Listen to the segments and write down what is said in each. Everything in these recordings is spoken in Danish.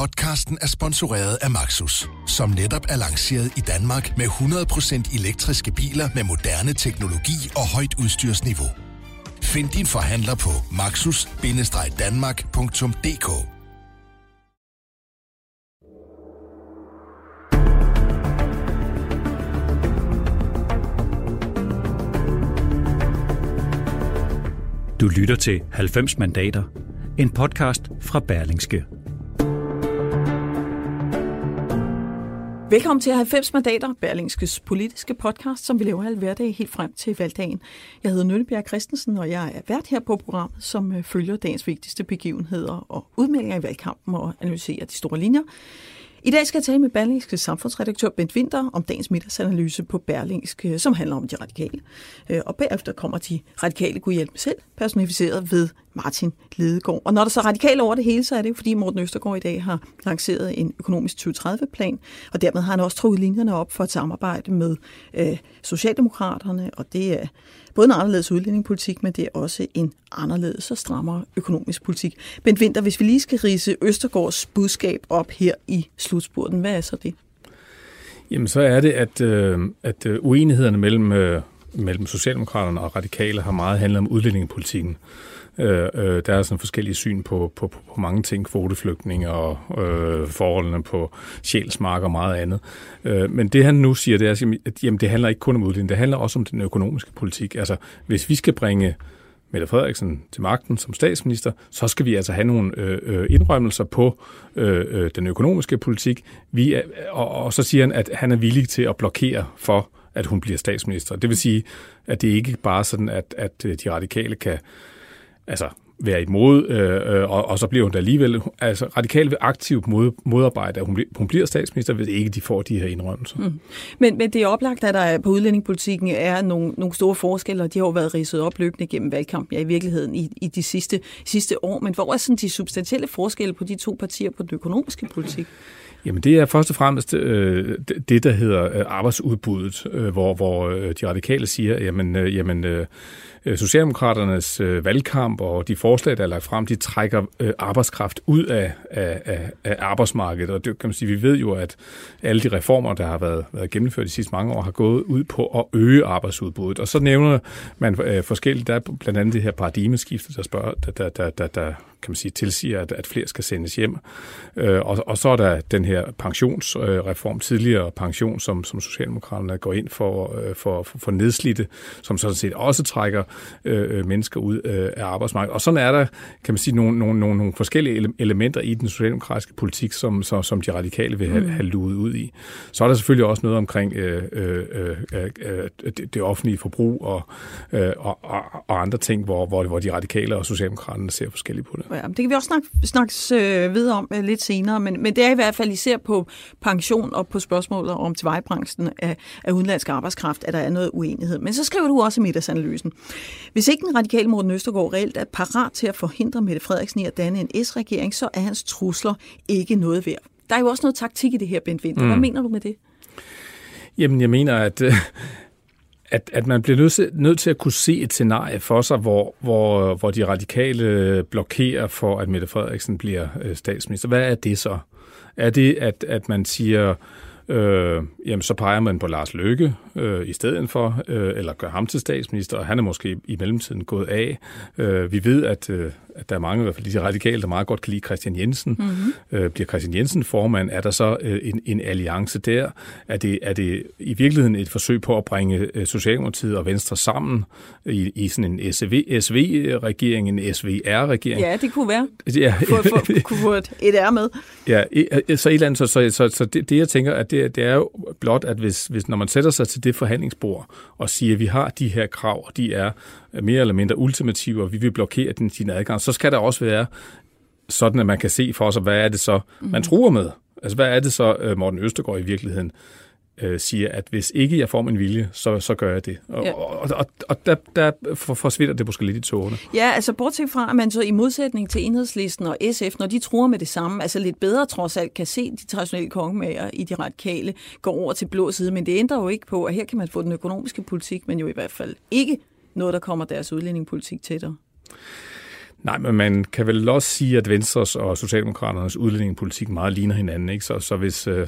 Podcasten er sponsoreret af Maxus, som netop er lanceret i Danmark med 100% elektriske biler med moderne teknologi og højt udstyrsniveau. Find din forhandler på maxus-danmark.dk Du lytter til 90 mandater, en podcast fra Berlingske. Velkommen til 90 mandater, Berlingskes politiske podcast, som vi laver alle hverdag helt frem til valgdagen. Jeg hedder Nøllebjerg Christensen, og jeg er vært her på programmet, som øh, følger dagens vigtigste begivenheder og udmeldinger i valgkampen og analyserer de store linjer. I dag skal jeg tale med Berlingske samfundsredaktør Bent Winter om dagens middagsanalyse på Berlingske, øh, som handler om de radikale. Øh, og bagefter kommer de radikale kunne hjælpe selv, personificeret ved Martin Lidegaard. Og når der så er over det hele, så er det jo fordi Morten Østergaard i dag har lanceret en økonomisk 2030-plan, og dermed har han også trukket linjerne op for et samarbejde med øh, Socialdemokraterne, og det er både en anderledes udlændingepolitik, men det er også en anderledes og strammere økonomisk politik. Bent Winter, hvis vi lige skal rise Østergaards budskab op her i slutspurten, hvad er så det? Jamen så er det, at, øh, at øh, uenighederne mellem, øh, mellem Socialdemokraterne og Radikale har meget handlet om udlændingepolitikken. Øh, øh, der er sådan forskellige syn på, på, på mange ting, kvoteflygtninge og øh, forholdene på sjælsmark og meget andet. Øh, men det han nu siger, det er, at jamen, det handler ikke kun om udlænding, det handler også om den økonomiske politik. Altså, hvis vi skal bringe Mette Frederiksen til magten som statsminister, så skal vi altså have nogle øh, øh, indrømmelser på øh, øh, den økonomiske politik. Vi er, og, og så siger han, at han er villig til at blokere for, at hun bliver statsminister. Det vil sige, at det ikke bare sådan, at, at øh, de radikale kan altså være imod, øh, øh, og, og så bliver hun da alligevel, altså radikalt vil aktivt mod, modarbejde, at hun, hun bliver statsminister, hvis ikke de får de her indrømmelser. Mm. Men, men det er oplagt, at der på udlændingepolitikken er nogle, nogle store forskelle, og de har jo været ridset op løbende gennem valgkampen, ja i virkeligheden i, i de sidste, sidste år. Men hvor er sådan de substantielle forskelle på de to partier på den økonomiske politik? Jamen det er først og fremmest øh, det, der hedder øh, arbejdsudbuddet, øh, hvor, hvor øh, de radikale siger, jamen, øh, jamen øh, Socialdemokraternes øh, valgkamp og de forslag, der er lagt frem, de trækker øh, arbejdskraft ud af, af, af, af arbejdsmarkedet. Og det kan man sige, vi ved jo, at alle de reformer, der har været, været gennemført de sidste mange år, har gået ud på at øge arbejdsudbuddet. Og så nævner man øh, forskelligt. Der er blandt andet det her paradigmeskifte, der, spørger, der, der, der, der, der kan man sige, tilsiger, at, at flere skal sendes hjem. Øh, og, og så er der den her pensionsreform, øh, tidligere pension, som, som Socialdemokraterne går ind for, øh, for, for, for nedslidte, som sådan set også trækker øh, mennesker ud øh, af arbejdsmarkedet. Og sådan er der, kan man sige, nogle, nogle, nogle, nogle forskellige elementer i den socialdemokratiske politik, som, som, som de radikale vil have, mm. have luet ud i. Så er der selvfølgelig også noget omkring øh, øh, øh, øh, det, det offentlige forbrug og, øh, og, og, og andre ting, hvor, hvor, hvor de radikale og socialdemokraterne ser forskelligt på det. Ja, det kan vi også snakke, snakke øh, videre om øh, lidt senere, men, men det er i hvert fald især på pension og på spørgsmålet om tilvejebranchen af, af udenlandsk arbejdskraft, at der er noget uenighed. Men så skriver du også i middagsanalysen. Hvis ikke den radikale Morten Østergaard reelt er parat til at forhindre Mette Frederiksen i at danne en S-regering, så er hans trusler ikke noget værd. Der er jo også noget taktik i det her, Bent Winter. Hvad mm. mener du med det? Jamen, jeg mener, at, øh, at, at man bliver nødt til, nødt til at kunne se et scenarie for sig, hvor, hvor, hvor de radikale blokerer for, at Mette Frederiksen bliver øh, statsminister. Hvad er det så? Er det, at, at man siger, øh, jamen så peger man på Lars Løkke øh, i stedet for, øh, eller gør ham til statsminister, og han er måske i mellemtiden gået af. Øh, vi ved, at, øh, at der er mange, i hvert fald de radikale, der meget godt kan lide Christian Jensen. Mm-hmm. Øh, bliver Christian Jensen formand? Er der så øh, en, en alliance der? Er det, er det i virkeligheden et forsøg på at bringe øh, Socialdemokratiet og Venstre sammen i, i sådan en SV, SV-regering, en SVR-regering? Ja, det kunne være. Ja. For, for, kunne få et, et R med. Ja, så et eller andet, så, så, så, så det, det, jeg tænker, at det, det er jo blot, at hvis, hvis når man sætter sig til det forhandlingsbord og siger, at vi har de her krav, og de er mere eller mindre ultimative, og vi vil blokere den, din adgang, så skal der også være sådan, at man kan se for sig, hvad er det så, man mhm. truer med. Altså, hvad er det så, øh, Morten Østergaard i virkeligheden øh, siger, at hvis ikke jeg får min vilje, så, så gør jeg det. Og, ja. og, og, og der, der forsvinder det måske lidt i tårerne. Ja, altså bortset fra, at man så i modsætning til enhedslisten og SF, når de tror med det samme, altså lidt bedre trods alt kan se de traditionelle kongemager i de radikale gå over til blå side, men det ændrer jo ikke på, at her kan man få den økonomiske politik, men jo i hvert fald ikke noget, der kommer deres udlændingepolitik tættere. Nej, men man kan vel også sige, at Venstres og Socialdemokraternes udlændingepolitik meget ligner hinanden. Ikke? Så, så hvis, øh,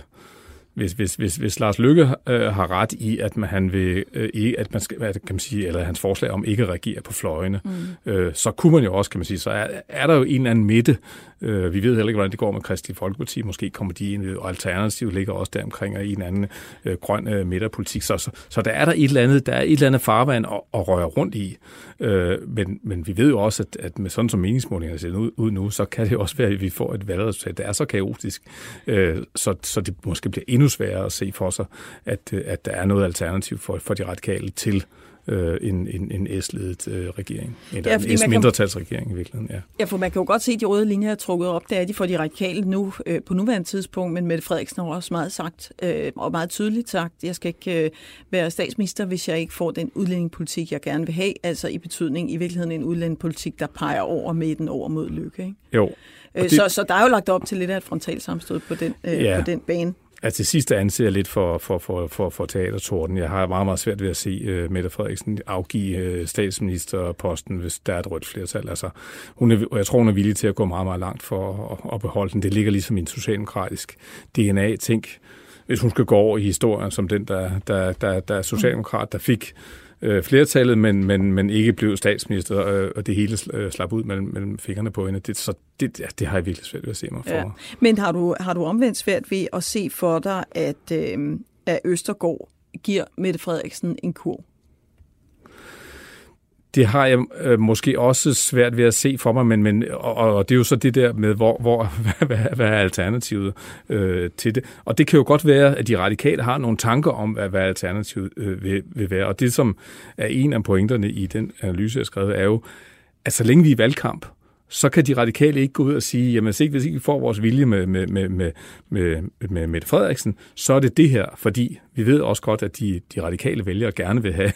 hvis, hvis, hvis, hvis Lars Lykke øh, har ret i, at man, han vil, øh, at man skal, hvad kan man sige, eller hans forslag om ikke at regere på fløjene, mm. øh, så kunne man jo også, kan man sige, så er, er der jo en eller anden midte. Øh, vi ved heller ikke, hvordan det går med Kristi Folkeparti. Måske kommer de ind, og Alternativ ligger også der omkring en eller anden øh, grøn øh, midterpolitik. Så, så, så der er der et eller andet, der er et eller andet farvand at, at røre rundt i. Øh, men, men vi ved jo også, at, at med sådan som meningsmålingerne ser ud, ud nu, så kan det også være, at vi får et valgresultat, der er så kaotisk, øh, så, så det måske bliver endnu sværere at se for sig, at, at der er noget alternativ for, for de radikale til øh, en, en, en S-ledet øh, regering. En, ja, en S-mindretalsregering i virkeligheden, ja. Ja, for man kan jo godt se, at de røde linjer er trukket op. Det er de for de radikale nu øh, på nuværende tidspunkt, men Mette Frederiksen har også meget sagt, øh, og meget tydeligt sagt, jeg skal ikke øh, være statsminister, hvis jeg ikke får den udlændingepolitik, jeg gerne vil have. Altså i betydning i virkeligheden en udlændingepolitik, der peger over midten over mod lykke. Ikke? Jo. Øh, det... Så, så der er jo lagt op til lidt af et frontalsamstød på den, øh, ja. på den bane. Altså til sidst anser jeg lidt for, for, for, for, for teatertorden. Jeg har meget, meget svært ved at se uh, Mette Frederiksen afgive uh, statsministerposten, hvis der er et rødt flertal. Altså, hun er, jeg tror, hun er villig til at gå meget, meget langt for at, at beholde den. Det ligger ligesom i en socialdemokratisk DNA. Tænk, hvis hun skal gå over i historien som den, der, der, der, der er socialdemokrat, der fik øh, flertallet, men, men, men ikke blev statsminister, øh, og det hele øh, slap ud mellem, mellem fingrene på hende. Det, så det, ja, det har jeg virkelig svært ved at se mig for. Ja. Men har du, har du omvendt svært ved at se for dig, at, øh, at Østergaard giver Mette Frederiksen en kur? Det har jeg øh, måske også svært ved at se for mig, men, men og, og det er jo så det der med, hvor, hvor hvad, hvad er alternativet øh, til det? Og det kan jo godt være, at de radikale har nogle tanker om, hvad, hvad alternativet øh, vil, vil være. Og det, som er en af pointerne i den analyse, jeg har skrevet, er jo, at så længe vi er i valgkamp, så kan de radikale ikke gå ud og sige, jamen hvis ikke, hvis ikke vi får vores vilje med, med, med, med, med, med Mette Frederiksen, så er det det her, fordi vi ved også godt, at de, de radikale vælgere gerne vil have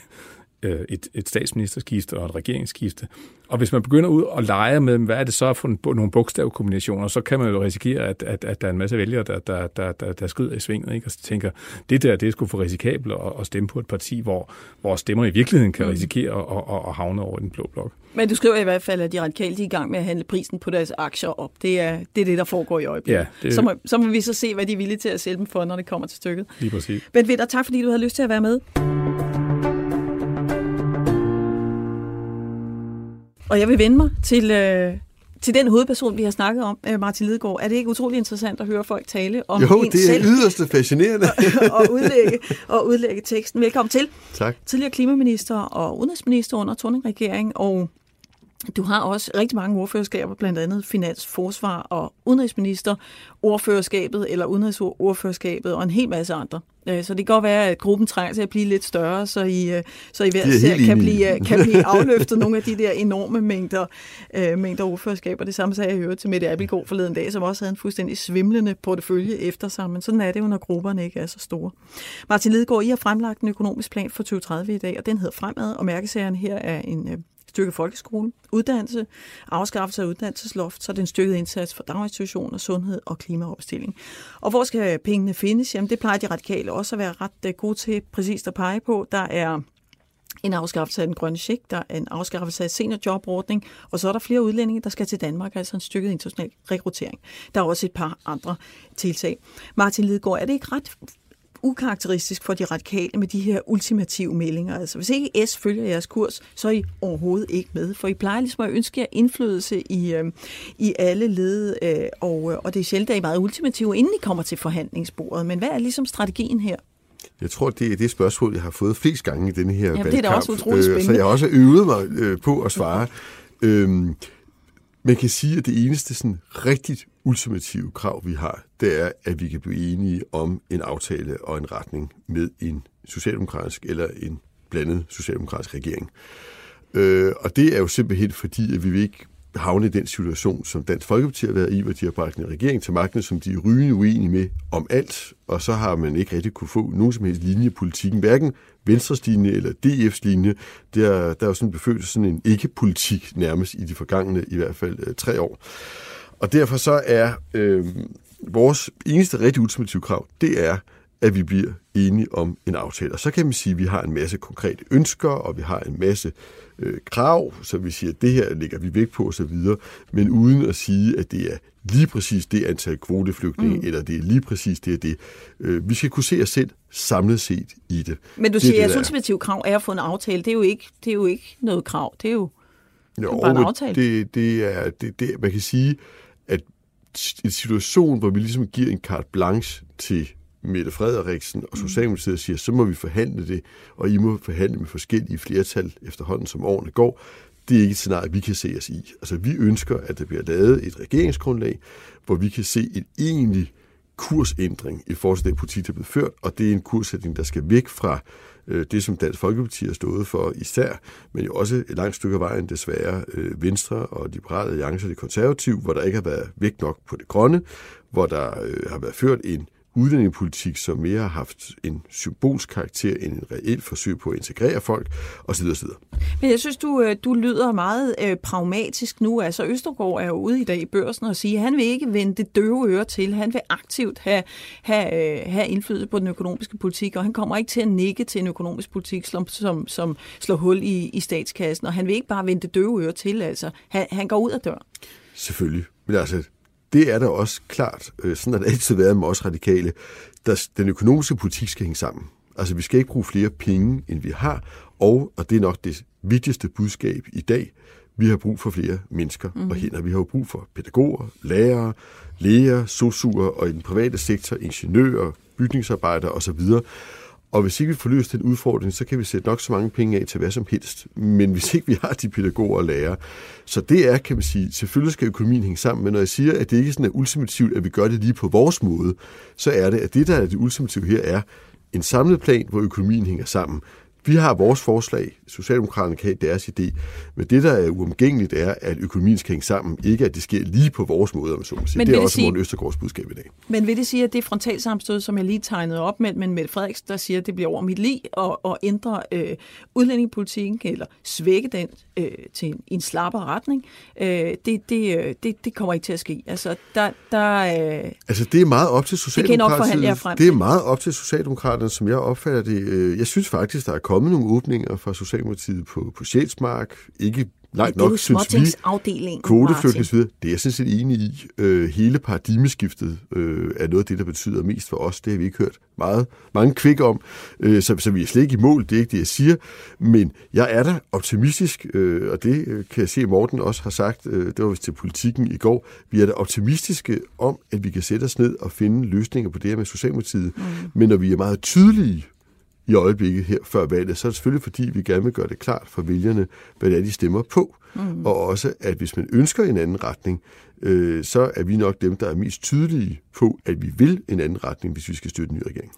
øh, et, et statsministerskifte og et regeringsskifte. Og hvis man begynder ud og lege med, hvad er det så for nogle bogstavkombinationer, så kan man jo risikere, at, at, at der er en masse vælgere, der, der, der, der, der skrider i svinget, ikke? og så tænker, det der, det er sgu for risikabelt at, at stemme på et parti, hvor, hvor stemmer i virkeligheden kan mm. risikere at, at, at havne over den blå blok. Men du skriver i hvert fald, at de radikale de er i gang med at handle prisen på deres aktier op. Det er det, er det der foregår i øjeblikket. Ja, det... så, må, så må vi så se, hvad de er villige til at sælge dem for, når det kommer til stykket. Lige præcis. Men Vitter, tak fordi du havde lyst til at være med. Og jeg vil vende mig til, øh, til den hovedperson, vi har snakket om, øh, Martin Lidegaard. Er det ikke utrolig interessant at høre folk tale om Jo, det er selv? yderst fascinerende. og, udlægge, og udlægge teksten. Velkommen til. Tak. Tidligere klimaminister og udenrigsminister under Torning-regering, og du har også rigtig mange ordførerskaber, blandt andet finans, forsvar og udenrigsminister, ordførerskabet eller udenrigsordførerskabet og en hel masse andre. Øh, så det kan godt være, at gruppen trænger til at blive lidt større, så I, øh, så I hver ser kan blive, øh, kan blive afløftet nogle af de der enorme mængder, øh, mængder ordførerskaber. Det samme sagde jeg hørte til Mette Abelgaard forleden dag, som også havde en fuldstændig svimlende portefølje efter sig, men sådan er det jo, når grupperne ikke er så store. Martin Lidegaard, I har fremlagt en økonomisk plan for 2030 i dag, og den hedder Fremad, og mærkesagerne her er en styrke folkeskole, uddannelse, afskaffelse af uddannelsesloft, så er det en styrket indsats for daginstitutioner, sundhed og klimaopstilling. Og hvor skal pengene findes? Jamen det plejer de radikale også at være ret øh, gode til præcist at pege på. Der er en afskaffelse af den grønne check, der er en afskaffelse af seniorjobordning, og så er der flere udlændinge, der skal til Danmark, altså en styrket international rekruttering. Der er også et par andre tiltag. Martin Lidegaard, er det ikke ret ukarakteristisk for de radikale med de her ultimative meldinger. Altså hvis ikke S følger jeres kurs, så er I overhovedet ikke med. For I plejer ligesom at ønske jer indflydelse i, øh, i alle led, øh, og, øh, og det er sjældent, at I er meget ultimative, inden I kommer til forhandlingsbordet. Men hvad er ligesom strategien her? Jeg tror, det er det spørgsmål, jeg har fået flest gange i denne her Jamen, valgkamp. det er da også utroligt spændende. Så jeg har også øvet mig øh, på at svare. øhm, man kan sige, at det eneste sådan rigtigt ultimative krav, vi har, det er, at vi kan blive enige om en aftale og en retning med en socialdemokratisk eller en blandet socialdemokratisk regering. Øh, og det er jo simpelthen fordi, at vi vil ikke havne i den situation, som Dansk Folkeparti har været i, hvor de har bragt en regering til magten, som de er rygende uenige med om alt, og så har man ikke rigtig kunne få nogen som helst linje i politikken, hverken Venstres linje eller DF's linje. Der, der er jo sådan befølt sådan en ikke-politik nærmest i de forgangne i hvert fald øh, tre år. Og derfor så er øh, vores eneste rigtig ultimative krav, det er, at vi bliver enige om en aftale. Og så kan man sige, at vi har en masse konkrete ønsker, og vi har en masse øh, krav, så vi siger, at det her lægger vi vægt på osv., men uden at sige, at det er lige præcis det antal kvoteflygtninge, mm. eller det er lige præcis det og det. Øh, vi skal kunne se os selv samlet set i det. Men du det siger, at ultimativt krav er at få en aftale. Det er jo ikke, det er jo ikke noget krav. Det er jo, jo, det er bare en aftale. Det, det er, det, det, man kan sige, at en situation, hvor vi ligesom giver en carte blanche til Mette Frederiksen og. Socialdemokratiet siger, så må vi forhandle det, og I må forhandle med forskellige flertal efterhånden, som årene går. Det er ikke et scenarie, vi kan se os i. Altså, vi ønsker, at der bliver lavet et regeringsgrundlag, hvor vi kan se en egentlig kursændring i forhold til den politik, der er blevet ført, og det er en kursændring, der skal væk fra øh, det, som Dansk Folkeparti har stået for især, men jo også et langt stykke af vejen desværre øh, Venstre og Liberale Alliance og det konservative, hvor der ikke har været vægt nok på det grønne, hvor der øh, har været ført en udlændingepolitik, som mere har haft en symbolsk karakter end en reelt forsøg på at integrere folk, osv. osv. Men jeg synes, du, øh, du lyder meget øh, pragmatisk nu. Altså Østergaard er jo ude i dag i børsen og siger, at han vil ikke vende det døve øre til. Han vil aktivt have, have, øh, have indflydelse på den økonomiske politik, og han kommer ikke til at nikke til en økonomisk politik, som, som, som slår hul i, i statskassen. Og han vil ikke bare vende det døve øre til. Altså, han, han går ud af døren. Selvfølgelig. Men altså, det er da også klart, øh, sådan har det altid været med os radikale, at den økonomiske politik skal hænge sammen. Altså, vi skal ikke bruge flere penge, end vi har, og, og det er nok det vigtigste budskab i dag, vi har brug for flere mennesker mm. og hænder. Vi har jo brug for pædagoger, lærere, læger, sosuer og i den private sektor ingeniører, bygningsarbejdere osv. Og hvis ikke vi får løst den udfordring, så kan vi sætte nok så mange penge af til hvad som helst. Men hvis ikke vi har de pædagoger og lærere. Så det er, kan man sige, selvfølgelig skal økonomien hænge sammen, men når jeg siger, at det ikke sådan er ultimativt, at vi gør det lige på vores måde, så er det, at det, der er det ultimative her, er en samlet plan, hvor økonomien hænger sammen. Vi har vores forslag, Socialdemokraterne kan have deres idé, men det, der er uomgængeligt, er, at økonomien skal hænge sammen, ikke at det sker lige på vores måde, om så må sige. Men det er også sige, Morten Østergaards budskab i dag. Men vil det sige, at det frontalsamstød, som jeg lige tegnede op med, men Mette Frederiksen, der siger, at det bliver over mit liv, og, og ændre øh, udlændingepolitikken, eller svække den øh, til en, en slappere retning, øh, det, det, øh, det, det kommer ikke til at ske. Altså, der, der, øh, altså det er meget op til Socialdemokraterne. Det, det er meget op til Socialdemokraterne, som jeg opfatter det. Øh, jeg synes faktisk, der er kommet nogle åbninger fra Socialdemokratiet på, på Sjælsmark. Ikke langt nok, synes vi, kvoteflygtning Det er jeg sådan set enig i. Øh, hele paradigmeskiftet øh, er noget af det, der betyder mest for os. Det har vi ikke hørt meget, mange kvik om, øh, så, så vi er slet ikke i mål. Det er ikke det, jeg siger. Men jeg er da optimistisk, øh, og det øh, kan jeg se, at Morten også har sagt, øh, det var vist til politikken i går, vi er da optimistiske om, at vi kan sætte os ned og finde løsninger på det her med Socialdemokratiet. Mm. Men når vi er meget tydelige i øjeblikket her før valget, så er det selvfølgelig fordi, vi gerne vil gøre det klart for vælgerne, hvad det er, de stemmer på. Mm. Og også, at hvis man ønsker en anden retning, øh, så er vi nok dem, der er mest tydelige på, at vi vil en anden retning, hvis vi skal støtte en ny regering.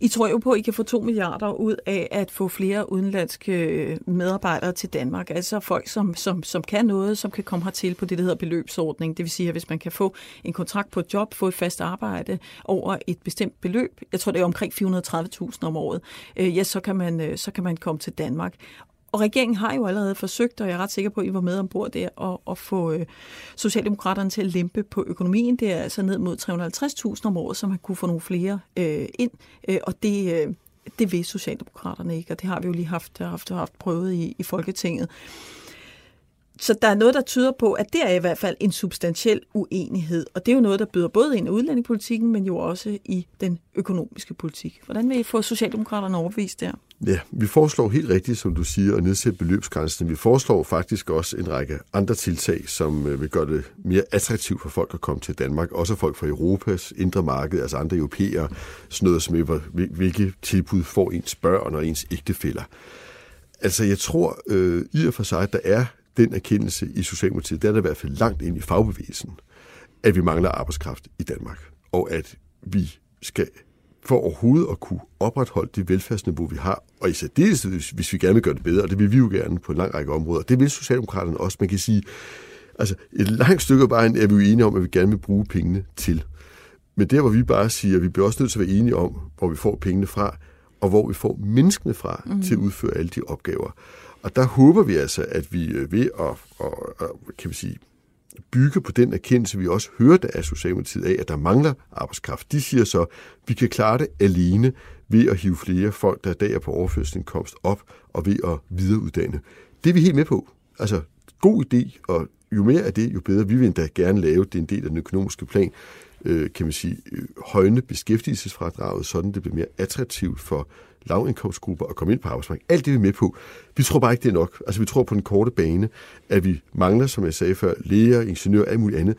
I tror jo på, at I kan få 2 milliarder ud af at få flere udenlandske øh, medarbejdere til Danmark. Altså folk, som, som, som kan noget, som kan komme hertil på det, der hedder beløbsordning. Det vil sige, at hvis man kan få en kontrakt på et job, få et fast arbejde over et bestemt beløb, jeg tror, det er omkring 430.000 om året, øh, ja, så kan, man, øh, så kan man komme til Danmark. Og regeringen har jo allerede forsøgt, og jeg er ret sikker på, at I var med ombord der, at, at få øh, Socialdemokraterne til at lempe på økonomien. Det er altså ned mod 350.000 om året, så man kunne få nogle flere øh, ind. Øh, og det, øh, det vil Socialdemokraterne ikke, og det har vi jo lige haft, haft, haft prøvet i, i Folketinget. Så der er noget, der tyder på, at det er i hvert fald en substantiel uenighed. Og det er jo noget, der byder både ind i udlændingepolitikken, men jo også i den økonomiske politik. Hvordan vil I få Socialdemokraterne overbevist der? Ja, vi foreslår helt rigtigt, som du siger, at nedsætte beløbsgrænsen. Vi foreslår faktisk også en række andre tiltag, som øh, vil gøre det mere attraktivt for folk at komme til Danmark. Også folk fra Europas indre marked, altså andre europæere. Sådan noget som, hvilke tilbud får ens børn og ens ægtefæller. Altså, jeg tror øh, i og for sig, at der er den erkendelse i Socialdemokratiet, der er der i hvert fald langt ind i fagbevægelsen, at vi mangler arbejdskraft i Danmark, og at vi skal for overhovedet at kunne opretholde det velfærdsniveau, vi har, og i særdeleshed, hvis, hvis vi gerne vil gøre det bedre, og det vil vi jo gerne på en lang række områder. Det vil Socialdemokraterne også. Man kan sige, altså et langt stykke af vejen er vi jo enige om, at vi gerne vil bruge pengene til. Men der, hvor vi bare siger, at vi bliver også nødt til at være enige om, hvor vi får pengene fra, og hvor vi får menneskene fra mm. til at udføre alle de opgaver. Og der håber vi altså, at vi øh, ved at, at, at kan vi sige, bygge på den erkendelse, vi også hørte af Socialdemokratiet af, at der mangler arbejdskraft. De siger så, at vi kan klare det alene ved at hive flere folk, der i dag er på overførselsindkomst op, og ved at videreuddanne. Det er vi helt med på. Altså, god idé, og jo mere af det, jo bedre. Vi vil endda gerne lave, det en del af den økonomiske plan, øh, kan man sige, øh, højne beskæftigelsesfradraget, sådan det bliver mere attraktivt for lavindkomstgrupper at komme ind på arbejdsmarkedet. Alt det vi er vi med på. Vi tror bare ikke, det er nok. Altså vi tror på den korte bane, at vi mangler, som jeg sagde før, læger, ingeniører og alt muligt andet.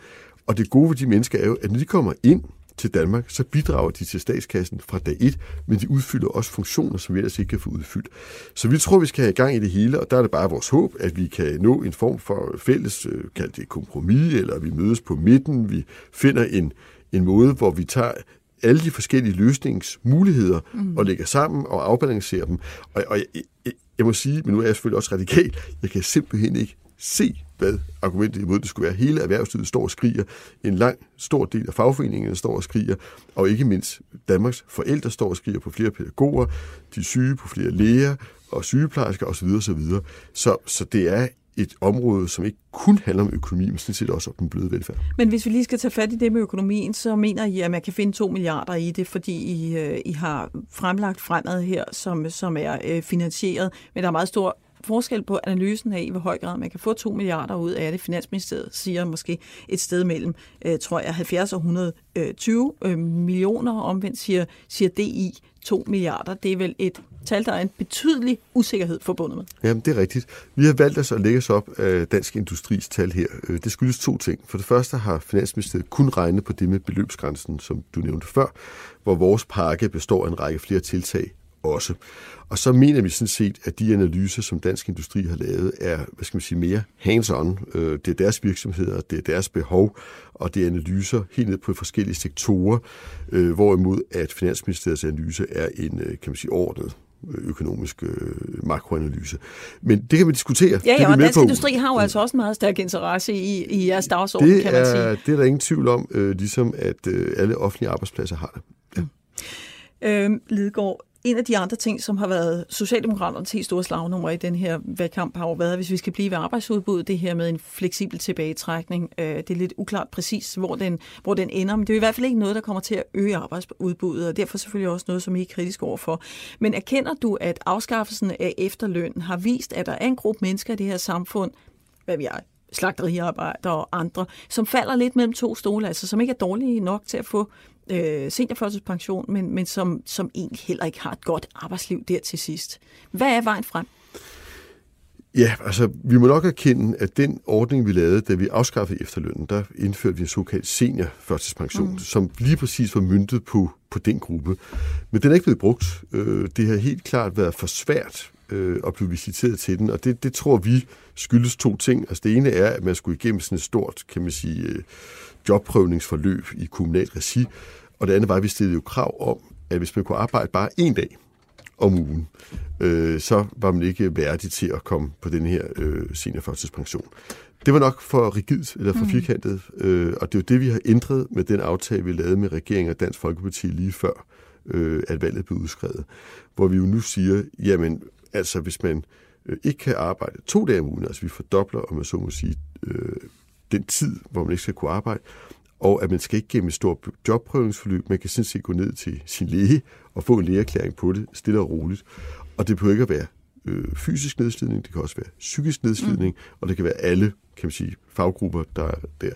Og det gode ved de mennesker er jo, at når de kommer ind til Danmark, så bidrager de til statskassen fra dag et, men de udfylder også funktioner, som vi ellers ikke kan få udfyldt. Så vi tror, vi skal have i gang i det hele, og der er det bare vores håb, at vi kan nå en form for fælles, øh, kaldt det kompromis, eller vi mødes på midten, vi finder en, en måde, hvor vi tager alle de forskellige løsningsmuligheder mm. og lægger sammen og afbalancerer dem. Og, og jeg, jeg, jeg må sige, men nu er jeg selvfølgelig også radikal, jeg kan simpelthen ikke se, hvad argumentet imod det skulle være. Hele erhvervslivet står og skriger, en lang, stor del af fagforeningerne står og skriger, og ikke mindst Danmarks forældre står og skriger på flere pædagoger, de syge på flere læger og sygeplejersker osv. osv. Så, så det er et område, som ikke kun handler om økonomi, men sådan set også om den bløde velfærd. Men hvis vi lige skal tage fat i det med økonomien, så mener I, at man kan finde 2 milliarder i det, fordi I, øh, I har fremlagt fremad her, som, som er øh, finansieret, men der er meget stor forskel på analysen af, i hvor høj grad man kan få 2 milliarder ud af det. Finansministeriet siger måske et sted mellem, øh, tror jeg, 70 og 120 øh, øh, millioner. Omvendt siger, siger DI 2 milliarder. Det er vel et tal, der er en betydelig usikkerhed forbundet med. Jamen, det er rigtigt. Vi har valgt os at lægge os op af Dansk Industris tal her. Øh, det skyldes to ting. For det første har Finansministeriet kun regnet på det med beløbsgrænsen, som du nævnte før, hvor vores pakke består af en række flere tiltag også. Og så mener vi sådan set, at de analyser, som Dansk Industri har lavet, er hvad skal man sige, mere hands-on. Øh, det er deres virksomheder, det er deres behov, og det er analyser helt ned på forskellige sektorer, øh, hvorimod at Finansministeriets analyse er en, kan man sige, ordnet økonomisk øh, makroanalyse. Men det kan vi diskutere. Ja, ja det og Dansk. Industri har jo altså også en meget stærk interesse i, i jeres dagsorden, det kan man sige. Er, det er der ingen tvivl om, øh, ligesom at øh, alle offentlige arbejdspladser har det. Ja. Mm. Øhm, Lidegaard, en af de andre ting, som har været Socialdemokraternes helt store slagnummer i den her valgkamp, har jo været, hvis vi skal blive ved arbejdsudbuddet, det her med en fleksibel tilbagetrækning. Øh, det er lidt uklart præcis, hvor den, hvor den ender, men det er i hvert fald ikke noget, der kommer til at øge arbejdsudbuddet, og derfor selvfølgelig også noget, som I er kritisk overfor. Men erkender du, at afskaffelsen af efterløn har vist, at der er en gruppe mennesker i det her samfund, hvad vi er, slagteriarbejdere og andre, som falder lidt mellem to stole, altså som ikke er dårlige nok til at få øh, seniorførtidspension, men, men som, som egentlig heller ikke har et godt arbejdsliv der til sidst. Hvad er vejen frem? Ja, altså vi må nok erkende, at den ordning, vi lavede, da vi afskaffede efterlønnen, der indførte vi en såkaldt seniorførtidspension, mm. som lige præcis var myndet på, på den gruppe. Men den er ikke blevet brugt. Øh, det har helt klart været for svært øh, at blive visiteret til den, og det, det tror vi skyldes to ting. Altså det ene er, at man skulle igennem sådan et stort, kan man sige, øh, jobprøvningsforløb i kommunalt regi, og det andet var, at vi stillede jo krav om, at hvis man kunne arbejde bare en dag om ugen, øh, så var man ikke værdig til at komme på den her øh, seniorførtidspension. Det var nok for rigidt eller for mm. firkantet, øh, og det er jo det, vi har ændret med den aftale, vi lavede med regeringen og Dansk Folkeparti lige før, øh, at valget blev udskrevet, hvor vi jo nu siger, jamen altså hvis man øh, ikke kan arbejde to dage om ugen, altså vi fordobler, om man så må sige, øh, den tid, hvor man ikke skal kunne arbejde, og at man skal ikke gennem et stort jobprøvningsforløb. Man kan sådan set gå ned til sin læge og få en lægeerklæring på det, stille og roligt. Og det behøver ikke at være øh, fysisk nedslidning, det kan også være psykisk nedslidning, mm. og det kan være alle kan man sige, faggrupper, der er der.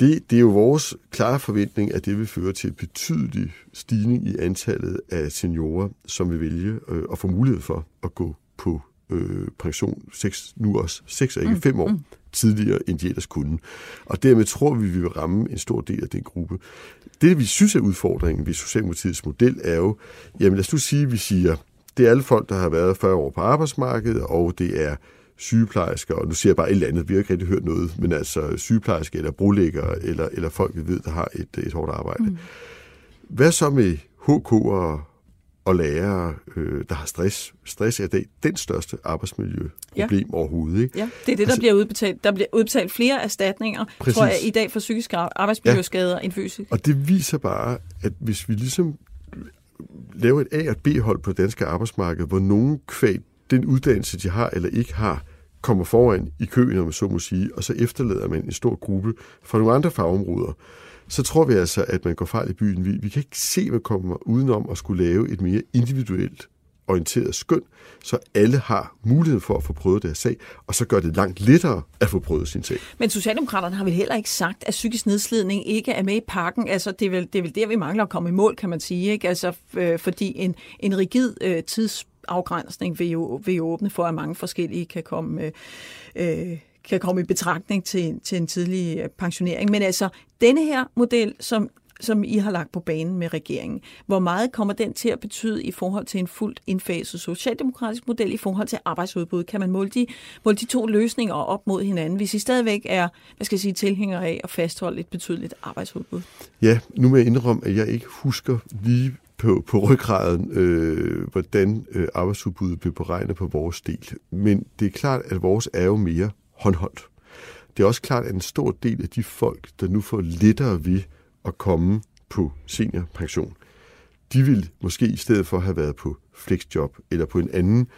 Det, det er jo vores klare forventning, at det vil føre til en betydelig stigning i antallet af seniorer, som vil vælge øh, at få mulighed for at gå på øh, pension seks, nu også seks og ikke mm. fem år mm. tidligere, end de ellers kunne. Og dermed tror vi, vi vil ramme en stor del af den gruppe. Det, vi synes er udfordringen ved Socialdemokratiets model, er jo, jamen lad os nu sige, at vi siger, det er alle folk, der har været 40 år på arbejdsmarkedet, og det er sygeplejersker, og nu siger jeg bare et eller andet, vi har ikke rigtig hørt noget, men altså sygeplejersker eller brolæggere, eller, eller folk, vi ved, der har et, et hårdt arbejde. Mm. Hvad så med HK'ere og lærere, øh, der har stress. Stress er det, den største arbejdsmiljøproblem ja. overhovedet. Ikke? Ja, det er det, der altså, bliver udbetalt. Der bliver udbetalt flere erstatninger, præcis. tror jeg, i dag for psykiske arbejdsmiljøskader ja. end fysisk. Og det viser bare, at hvis vi ligesom laver et A- og B-hold på det danske arbejdsmarked, hvor nogen kvæg den uddannelse, de har eller ikke har, kommer foran i køen, om man så må sige, og så efterlader man en stor gruppe fra nogle andre fagområder, så tror vi altså, at man går fejl i byen. Vi, vi kan ikke se, hvad kommer udenom at skulle lave et mere individuelt orienteret skøn, så alle har mulighed for at få prøvet deres sag, og så gør det langt lettere at få prøvet sin sag. Men Socialdemokraterne har vel heller ikke sagt, at psykisk nedslidning ikke er med i pakken. Altså, det er vel, det er vel der, vi mangler at komme i mål, kan man sige. Ikke? Altså, øh, fordi en, en rigid øh, tidsafgrænsning vil jo, vil jo åbne for, at mange forskellige kan komme... Øh, øh, kan komme i betragtning til, til en tidlig øh, pensionering. Men altså, denne her model, som som I har lagt på banen med regeringen. Hvor meget kommer den til at betyde i forhold til en fuldt indfaset socialdemokratisk model i forhold til arbejdsudbud? Kan man måle de, måle de to løsninger op mod hinanden, hvis I stadigvæk er hvad skal jeg sige, tilhængere af at fastholde et betydeligt arbejdsudbud? Ja, nu må jeg indrømme, at jeg ikke husker lige på, på ryggraden, øh, hvordan øh, arbejdsudbuddet blev beregnet på vores del. Men det er klart, at vores er jo mere håndholdt. Det er også klart, at en stor del af de folk, der nu får lettere ved at komme på seniorpension, de ville måske i stedet for have været på flexjob eller på en anden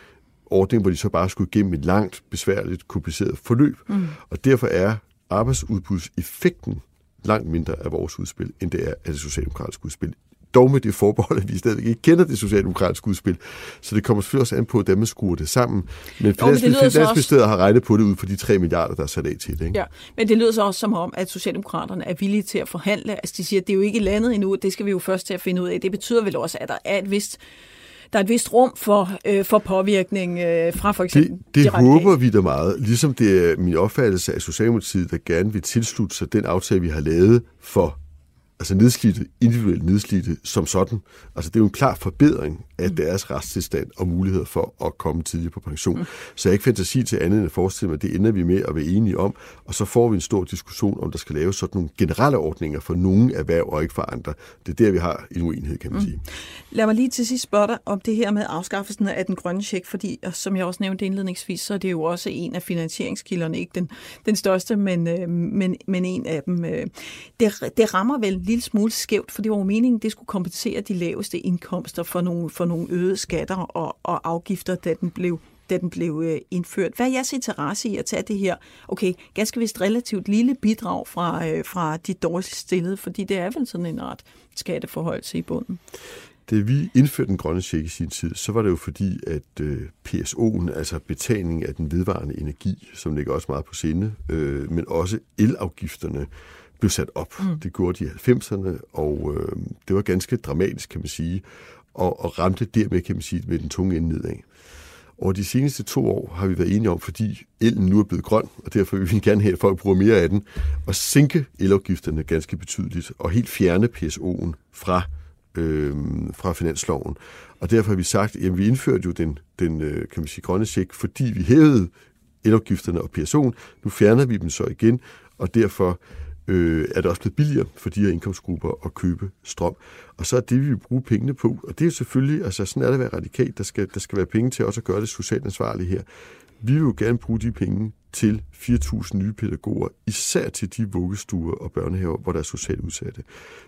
ordning, hvor de så bare skulle igennem et langt, besværligt, kompliceret forløb. Mm. Og derfor er arbejdsudbudseffekten langt mindre af vores udspil, end det er af det socialdemokratiske udspil dog med det forbehold, at vi stadig ikke kender det socialdemokratiske udspil. Så det kommer selvfølgelig også an på, hvordan man skruer det sammen. Men Finansministeriet har regnet på det ud for de 3 milliarder, der er sat af til det. Ikke? Ja, men det lyder så også som om, at Socialdemokraterne er villige til at forhandle. Altså de siger, at det er jo ikke landet endnu, det skal vi jo først til at finde ud af. Det betyder vel også, at der er et vist der er et vist rum for, øh, for påvirkning øh, fra for eksempel Det, det de håber vi da meget, ligesom det er min opfattelse af Socialdemokratiet, der gerne vil tilslutte sig den aftale, vi har lavet for altså nedslidte, individuelt nedslidte som sådan. Altså det er jo en klar forbedring af mm. deres retstilstand og muligheder for at komme tidligt på pension. Mm. Så jeg har ikke fantasi til andet end at forestille mig, at det ender vi med at være enige om, og så får vi en stor diskussion om, der skal laves sådan nogle generelle ordninger for nogle erhverv og ikke for andre. Det er der, vi har en uenighed, kan man mm. sige. Lad mig lige til sidst spørge dig om det her med afskaffelsen af den grønne check, fordi som jeg også nævnte indledningsvis, så er det jo også en af finansieringskilderne, ikke den, den største, men, øh, men, men en af dem. Øh. Det, det rammer vel lille smule skævt, for det var jo meningen, det skulle kompensere de laveste indkomster for nogle, for nogle øgede skatter og, og afgifter, da den blev da den blev øh, indført. Hvad er jeres interesse i at tage det her, okay, ganske vist relativt lille bidrag fra, øh, fra de dårligt stillede, fordi det er vel sådan en ret skatteforhold i bunden? Da vi indførte den grønne check i sin tid, så var det jo fordi, at øh, PSO'en, altså betaling af den vedvarende energi, som ligger også meget på sinde, øh, men også elafgifterne, blev sat op. Mm. Det gjorde de i 90'erne, og øh, det var ganske dramatisk, kan man sige, og, og ramte dermed, kan man sige, med den tunge ende nedad. Og de seneste to år har vi været enige om, fordi elen nu er blevet grøn, og derfor vil vi gerne have, at folk bruger mere af den, og sænke elafgifterne ganske betydeligt, og helt fjerne PSO'en fra, øh, fra finansloven. Og derfor har vi sagt, at vi indførte jo den, den øh, kan man sige, grønne check, fordi vi hævede elafgifterne og PSO'en. Nu fjerner vi dem så igen, og derfor øh, er det også blevet billigere for de her indkomstgrupper at købe strøm. Og så er det, vi vil bruge pengene på, og det er selvfølgelig, altså sådan er det at være radikalt, der skal, der skal være penge til også at gøre det socialt ansvarligt her. Vi vil jo gerne bruge de penge til 4.000 nye pædagoger, især til de vuggestuer og børnehaver, hvor der er socialt udsatte.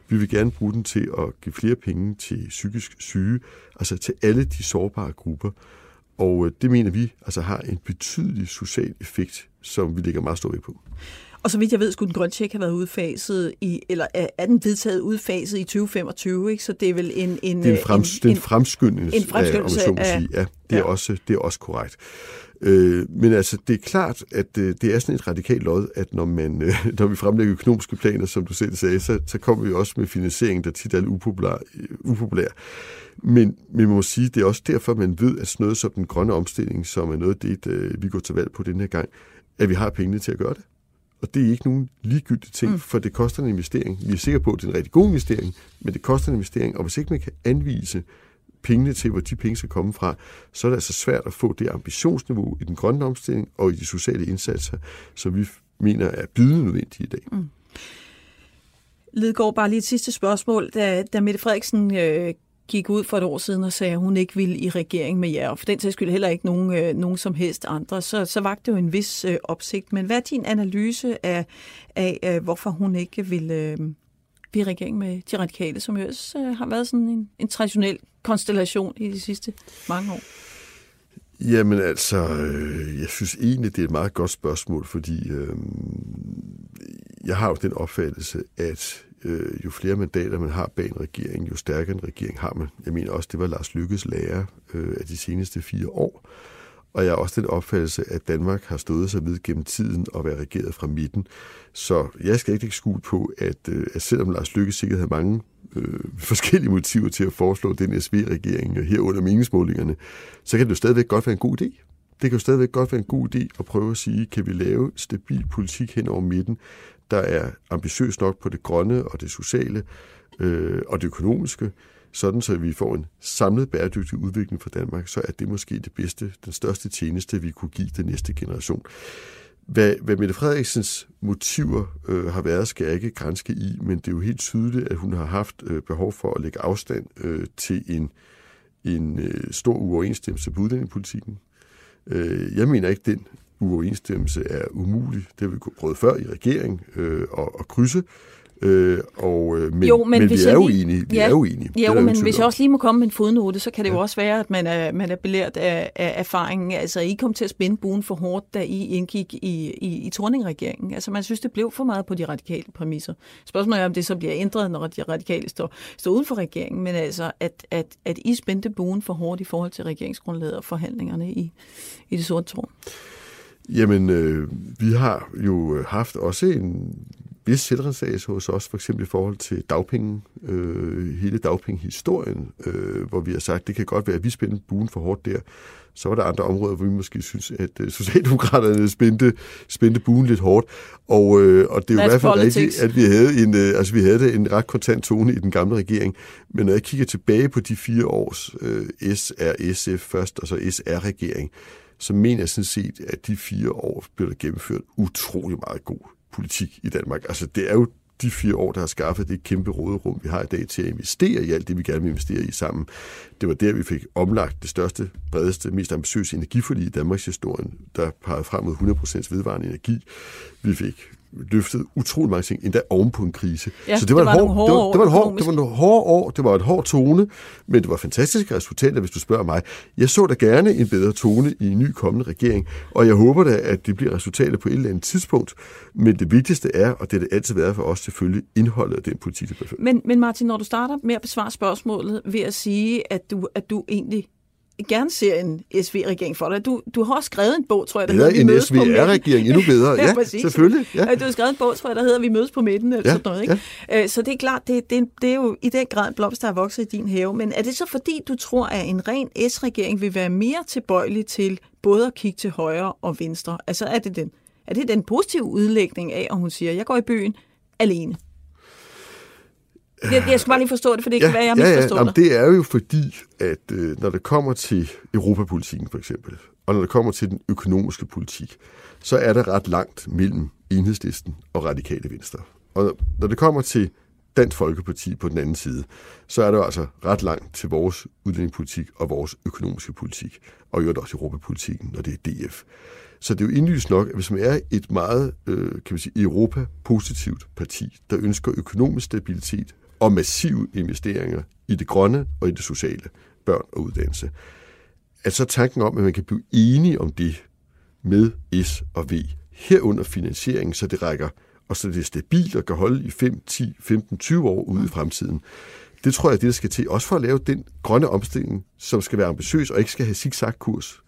Vi vil gerne bruge den til at give flere penge til psykisk syge, altså til alle de sårbare grupper. Og øh, det mener vi altså har en betydelig social effekt, som vi lægger meget stor vægt på. Og så vidt jeg ved, skulle den grønne check have været udfaset i, eller er den vedtaget udfaset i 2025, ikke? Så det er vel en... en det er en, frems, en, en fremskyndelse, en fremskyndelse af, om så sige. Ja, det er, ja. Også, det er også korrekt. Øh, men altså, det er klart, at øh, det er sådan et radikalt lod, at når, man, øh, når vi fremlægger økonomiske planer, som du selv sagde, så, så kommer vi også med finansiering, der tit er upopulær. upopulær. Men, men man må sige, det er også derfor, man ved, at sådan noget som den grønne omstilling, som er noget af det, øh, vi går til valg på den her gang, at vi har pengene til at gøre det. Og det er ikke nogen ligegyldig ting, mm. for det koster en investering. Vi er sikre på, at det er en rigtig god investering, men det koster en investering, og hvis ikke man kan anvise pengene til, hvor de penge skal komme fra, så er det altså svært at få det ambitionsniveau i den grønne omstilling og i de sociale indsatser, som vi mener er bydende nødvendige i dag. Mm. Lidgaard, bare lige et sidste spørgsmål. Da, da Mette Frederiksen øh, gik ud for et år siden og sagde, at hun ikke ville i regering med jer, og for den sags skyld heller ikke nogen, øh, nogen som helst andre, så, så vagte det jo en vis øh, opsigt. Men hvad er din analyse af, af øh, hvorfor hun ikke ville øh, blive i regering med de radikale, som jo også øh, har været sådan en, en traditionel konstellation i de sidste mange år? Jamen altså, øh, jeg synes egentlig, det er et meget godt spørgsmål, fordi øh, jeg har jo den opfattelse, at øh, jo flere mandater man har bag en regering, jo stærkere en regering har man. Jeg mener også, det var Lars Lykkes lærer øh, af de seneste fire år. Og jeg har også den opfattelse, at Danmark har stået sig ved gennem tiden at være regeret fra midten. Så jeg skal ikke lægge på, at, øh, at selvom Lars Lykke sikkert havde mange øh, forskellige motiver til at foreslå den SV-regering herunder meningsmålingerne, så kan det jo stadigvæk godt være en god idé. Det kan jo stadigvæk godt være en god idé at prøve at sige, kan vi lave stabil politik hen over midten, der er ambitiøs nok på det grønne og det sociale øh, og det økonomiske, sådan så vi får en samlet bæredygtig udvikling for Danmark, så er det måske det bedste, den største tjeneste, vi kunne give den næste generation. Hvad, hvad Mette Frederiksens motiver øh, har været, skal jeg ikke grænske i, men det er jo helt tydeligt, at hun har haft øh, behov for at lægge afstand øh, til en, en øh, stor uoverensstemmelse på udlændingepolitikken. Øh, jeg mener ikke, den uoverensstemmelse er umulig. Det har vi prøvet før i regering øh, at, at krydse. Øh, og, øh, men, jo, men, men vi er jo enige. Vi ja, er jo enige. Jo, men hvis jeg også lige må komme med en fodnote, så kan det ja. jo også være, at man er, man er belært af, af erfaringen. Altså, I kom til at spænde buen for hårdt, da I indgik i, i, i Torning-regeringen. Altså, man synes, det blev for meget på de radikale præmisser. Spørgsmålet er, om det så bliver ændret, når de radikale står, står uden for regeringen. Men altså, at, at, at I spændte buen for hårdt i forhold til regeringsgrundlaget og forhandlingerne i, i det sorte tårn. Jamen, øh, vi har jo haft også en vis selvrensagelse hos os, for eksempel i forhold til dagpenge, øh, hele dagpengehistorien, øh, hvor vi har sagt, det kan godt være, at vi spændte buen for hårdt der. Så var der andre områder, hvor vi måske synes, at øh, Socialdemokraterne spændte, spændte buen lidt hårdt. Og, øh, og det er jo i hvert fald rigtigt, at vi havde, en, øh, altså, vi havde en ret kontant tone i den gamle regering. Men når jeg kigger tilbage på de fire års øh, SRSF først, og så SR-regering, så mener jeg sådan set, at de fire år blev der gennemført utrolig meget god politik i Danmark. Altså, det er jo de fire år, der har skaffet det kæmpe råderum, vi har i dag til at investere i alt det, vi gerne vil investere i sammen. Det var der, vi fik omlagt det største, bredeste, mest ambitiøse energiforlig i Danmarks historie, der pegede frem mod 100% vedvarende energi. Vi fik løftet utrolig mange ting, endda oven på en krise. Ja, så det var, det var, en hård, det var, det var, det var, det var en hård år, det var et hårdt tone, men det var fantastiske resultater, hvis du spørger mig. Jeg så da gerne en bedre tone i en ny kommende regering, og jeg håber da, at det bliver resultater på et eller andet tidspunkt, men det vigtigste er, og det har det altid været for os selvfølgelig, indholdet af den politik, der bliver Men, men Martin, når du starter med at besvare spørgsmålet ved at sige, at du, at du egentlig gerne ser en SV-regering for dig. Du, du har også skrevet en bog, tror jeg, der hedder på midten. en SV-regering, endnu bedre. ja, ja selvfølgelig. Ja. Du har skrevet en bog, tror jeg, der hedder Vi mødes på midten, eller ja, sådan noget. Ikke? Ja. Øh, så det er klart, det, det, det er jo i den grad en blomst, der er vokset i din have. Men er det så fordi, du tror, at en ren S-regering vil være mere tilbøjelig til både at kigge til højre og venstre? Altså er det den, er det den positive udlægning af, at hun siger, jeg går i byen alene? Jeg, jeg skal bare lige forstå det, for det kan ja, være, jeg ja, ja. Jamen, det er jo fordi, at øh, når det kommer til europapolitikken for eksempel, og når det kommer til den økonomiske politik, så er der ret langt mellem enhedslisten og radikale venstre. Og når det kommer til Dansk Folkeparti på den anden side, så er der altså ret langt til vores udlændingepolitik og vores økonomiske politik, og øvrigt også europapolitikken, når det er DF. Så det er jo indlysende nok, at hvis man er et meget, øh, kan man sige, Europa-positivt parti, der ønsker økonomisk stabilitet, og massive investeringer i det grønne og i det sociale, børn og uddannelse. At så tanken om, at man kan blive enige om det med S og V, herunder finansiering, så det rækker, og så det er stabilt og kan holde i 5, 10, 15, 20 år ude i fremtiden. Det tror jeg er det, der skal til, også for at lave den grønne omstilling, som skal være ambitiøs og ikke skal have zigzag-kurs.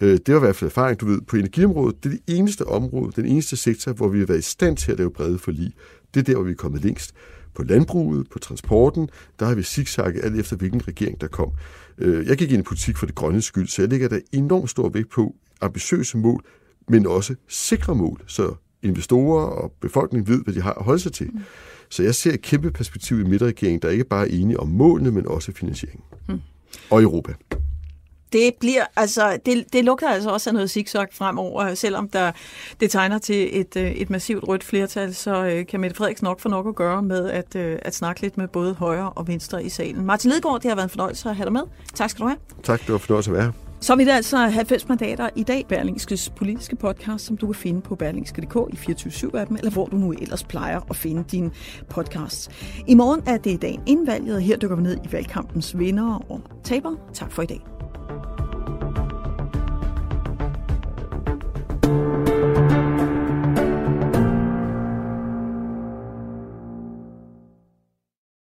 Øh, det var i hvert fald erfaring, du ved, på energiområdet. Det er det eneste område, den eneste sektor, hvor vi har været i stand til at lave brede forlig. Det er der, hvor vi er kommet længst. På landbruget, på transporten, der har vi zigzagget alt efter, hvilken regering der kom. Øh, jeg gik ind i politik for det grønne skyld, så jeg lægger der enormt stor vægt på ambitiøse mål, men også sikre mål, så investorer og befolkningen ved, hvad de har at holde sig til. Mm. Så jeg ser et kæmpe perspektiv i midterregeringen, der ikke bare er enige om målene, men også finansieringen. Mm. Og Europa det bliver, altså, det, det lugter altså også af noget zigzag fremover, selvom der, det tegner til et, øh, et massivt rødt flertal, så øh, kan Mette Frederiksen nok få nok at gøre med at, øh, at snakke lidt med både højre og venstre i salen. Martin Lidegaard, det har været en fornøjelse at have dig med. Tak skal du have. Tak, det var en fornøjelse at være her. Så er det altså 90 mandater i dag, Berlingskes politiske podcast, som du kan finde på berlingske.dk i 24-7-appen, eller hvor du nu ellers plejer at finde dine podcasts. I morgen er det dagen inden valget, og her dykker vi ned i valgkampens vinder og taber. Tak for i dag.